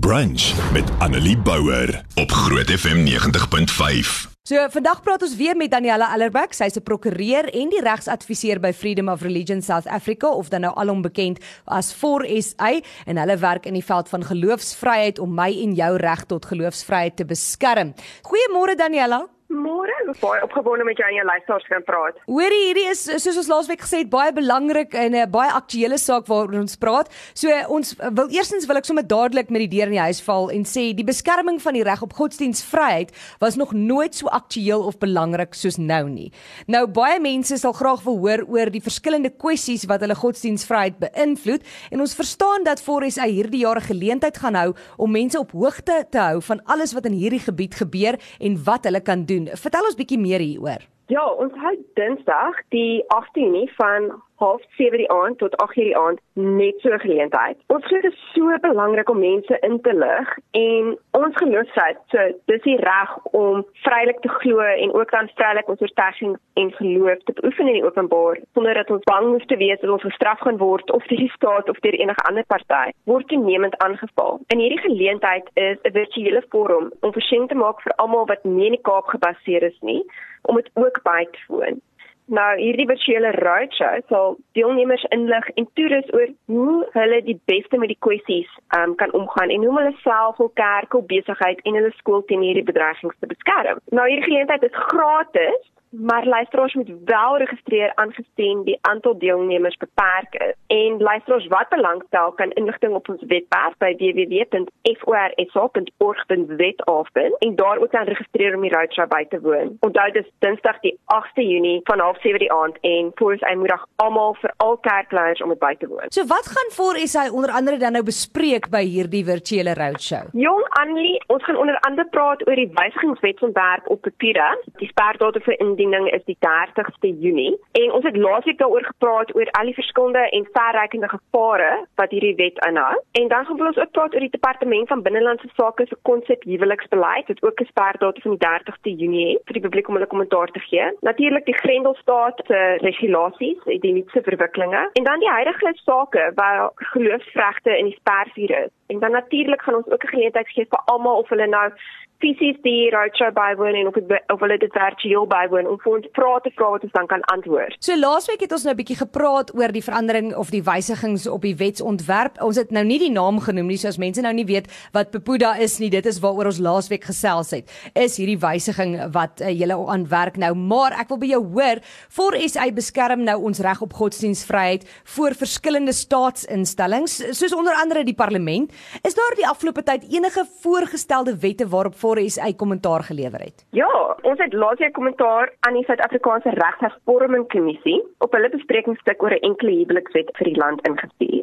Brunch met Annelie Bouwer op Groot FM 90.5. So vandag praat ons weer met Daniela Allerbeck, sy's 'n prokureur en die regsadviseur by Freedom of Religion South Africa of dan nou alom bekend as 4SA en hulle werk in die veld van geloofsvryheid om my en jou reg tot geloofsvryheid te beskerm. Goeiemôre Daniela. Môre, baie opgewonde met jou en jou luisteraars gaan praat. Hoorie, hierdie is soos ons laasweek gesê het, baie belangrik en 'n baie aktuelle saak waaroor ons praat. So ons wil eerstens wil ek sommer dadelik met die deur in die huis val en sê die beskerming van die reg op godsdienstvryheid was nog nooit so aktueel of belangrik soos nou nie. Nou baie mense sal graag wil hoor oor die verskillende kwessies wat hulle godsdienstvryheid beïnvloed en ons verstaan dat Forres hy hierdie jaar 'n geleentheid gaan hou om mense op hoogte te hou van alles wat in hierdie gebied gebeur en wat hulle kan doen doen. Vertel ons bietjie meer hieroor. Ja, ons hou Dinsdag die 18 Junie van 07:30 die aand tot 8:00 die aand net so 'n geleentheid. Ons glo dit is so belangrik om mense in te lig en ons geloofsheid, so dis die reg om vrylik te glo en ook dan vrylik ons oortuiging en geloof te beoefen in die openbaar sonder dat ons bang hoef te wees dat ons gestraf gaan word of deur die staat of deur enige ander party word toenemend aangeval. In hierdie geleentheid is 'n virtuele forum om verskyn te maak vir almal wat nie in die Kaap gebaseer is nie om dit ook by te woon. Nou hierdie virtuele roadshow sal deelnemers inlig en toerus oor hoe hulle die beste met die kwessies um, kan omgaan en hoe hulle self hul kerk, hul besigheid en hulle skool teen hierdie bedreigings te beskerm. Nou hierdie geleentheid is gratis maar luisteraars moet wel registreer aangesien die aantal deelnemers beperk is. En luisteraars wat belangstel kan inligting op ons webwerf by www.forsa.org.za vind en daar ook kan registreer om die roadshow by te woon. Onthou dis Dinsdag die 8de Junie van 07:30 die aand en voor is eintlik almal vir al kerkleiers om dit by te woon. So wat gaan voor is hy onder andere dan nou bespreek by hierdie virtuele roadshow? Jong Annelie, ons gaan onder andere praat oor die wysigingswetsontwerp op papier, die sperdatum vir indiening is die 30ste Junie en ons het laasweek daaroor gepraat oor al die verskillende en verrykende gevare wat hierdie wet inhou. En dan gaan ons ook praat oor die departement van binnelandse sake se konsep huweliksbeleid wat ook 'n sperdatum van die 30ste Junie het vir die publiek om hulle kommentaar te gee. Natuurlik die Grendelstaat se regulasies, die nuutste verwikkelinge en dan die huidige sake waar geloofsregte in die spervuur is. En dan natuurlik gaan ons ook 'n geleentheid gee vir almal of hulle nou fisies die roadshow bywoon en of het, of hulle dit virtueel bywoon om vir ons vrae te vra wat ons dan kan antwoord. So laasweek het ons nou 'n bietjie gepraat oor die verandering of die wysigings op die wetsontwerp. Ons het nou nie die naam genoem nie, soos mense nou nie weet wat Pepuda is nie. Dit is waaroor ons laasweek gesels het. Is hierdie wysiging wat uh, julle aan werk nou, maar ek wil by jou hoor, vir SA beskerm nou ons reg op godsdienstvryheid voor verskillende staatsinstellings, soos onder andere die parlement. Is daar die afgelope tyd enige voorgestelde wette waarop Forres uit kommentaar gelewer het? Ja, ons het laas jaar kommentaar aan die Suid-Afrikaanse Regshervorming Kommissie op hulle besprekingsstuk oor 'n enkele huwelikswet vir die land ingestuur.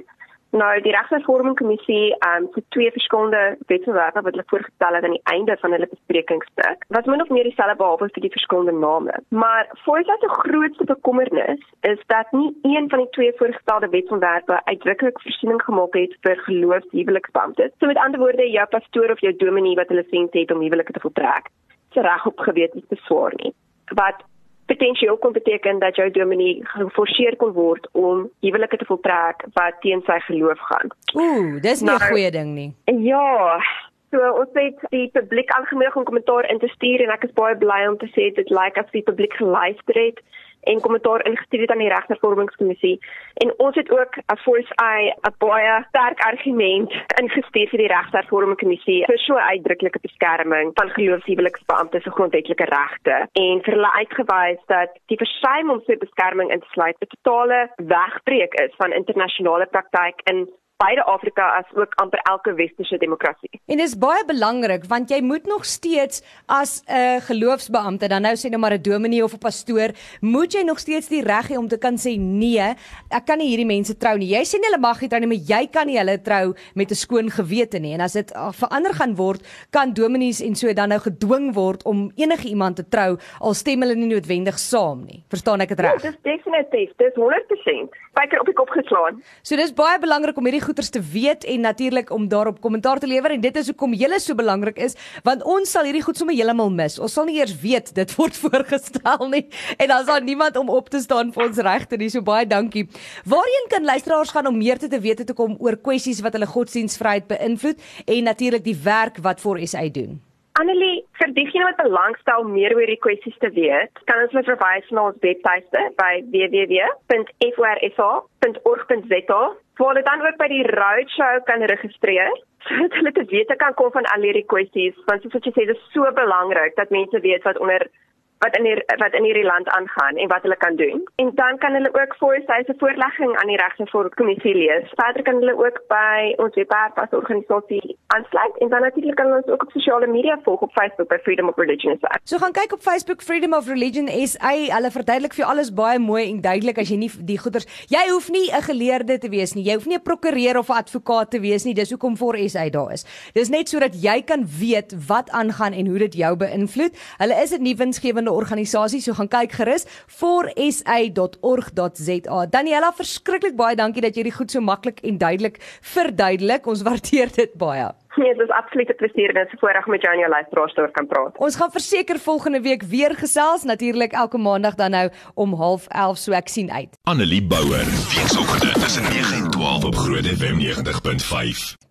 Nou die Regshervorming Kommissie um, het twee verskillende wetsontwerpe wat hulle voorgestel het aan die einde van hulle besprekingsstuk. Wat min of meer dieselfde behalwe vir die verskillende name. Maar voordat die grootste bekommernis is dat nie een van die twee voorgestelde wetsontwerpe uitdruklik voorsiening gemaak het vir geloofshuweliksbeamptes. So met ander woorde, jou pastoor of jou dominee wat hulle sien het om huwelike te voltrek, se reg op gewete beswaar nie. Wat potensieel kon beteken dat jou dominee geforseer kon word om huwelike te voltrek wat teen sy geloof gaan. Ooh, dis nie 'n nou, goeie ding nie. Ja. So ons het die publiek aangemoedig om kommentaar in te stuur en ek is baie bly om te sê dit lyk like as die publiek geluister het en kommentaar ingestuur het aan die regtervormingskommissie. En ons het ook 'n force eye 'n baie sterk argument ingestuur vir die regtervormingskommissie vir so uitdruklike beskerming van geloofshuweliksbeamptes se grondwetlike regte. En vir hulle uitgewys dat die versuim om so beskerming in te sluit 'n totale wegbreek is van internasionale praktyk in beide Afrika as ook amper elke westerse demokrasie. En dis baie belangrik want jy moet nog steeds as 'n uh, geloofsbeampte dan nou sê nou maar 'n dominee of 'n pastoor, moet jy nog steeds die reg hê om te kan sê nee, ek kan nie hierdie mense trou nie. Jy sê nie hulle mag nie trou nie, maar jy kan nie hulle trou met 'n skoon gewete nie. En as dit uh, verander gaan word, kan dominees en so dan nou gedwing word om enige iemand te trou al stem hulle nie noodwendig saam nie. Verstaan ek dit reg? Ja, dis definitief, dis 100% spyker op die kop geslaan. So dis baie belangrik om hierdie goeters te weet en natuurlik om daarop kommentaar te lewer en dit is hoekom julle so belangrik is want ons sal hierdie goed sommer heeltemal mis. Ons sal nie eers weet dit word voorgestel nie en dan is daar niemand om op te staan vir ons regte nie. So baie dankie. Waarheen kan luisteraars gaan om meer te, te weet te kom oor kwessies wat hulle godsdienstvryheid beïnvloed en natuurlik die werk wat vir SA doen? Annelie, vir diegene wat belangstel meer oor hierdie kwessies te weet, kan ons hulle verwys na ons webtuiste by www.forsa.org.za waar hulle dan ook by die roadshow kan registreer sodat hulle te wete kan kom van al hierdie kwessies want soos jy sê dit is so belangrik dat mense weet wat onder wat in hier wat in hierdie land aangaan en wat hulle kan doen. En dan kan hulle ook vir sy se voorlegging aan die regsvoor kommissie lees. Verder kan hulle ook by ons webwerf as organisasie aansluit en dan natuurlik kan ons ook op sosiale media volg op Facebook by Freedom of Religion SA. So gaan kyk op Facebook Freedom of Religion SA. Hulle verduidelik vir jou alles baie mooi en duidelik as jy nie die goeders jy hoef nie 'n geleerde te wees nie. Jy hoef nie 'n prokureur of 'n advokaat te wees nie. Dis hoekom vir SA daar is. Dis net sodat jy kan weet wat aangaan en hoe dit jou beïnvloed. Hulle is 'n nuwensgewende verskillende organisasies, so gaan kyk gerus forsa.org.za. Daniela, verskriklik baie dankie dat jy dit goed so maklik en duidelik verduidelik. Ons waardeer dit baie. Nee, dit is absoluut 'n plesier en 'n voorreg om met jou en jou luisteraars te kan praat. Ons gaan verseker volgende week weer gesels, natuurlik elke maandag dan nou om 11:30 so ek sien uit. Annelie Bouwer, weekoggend tussen 9 en 12 op Groot FM 90.5.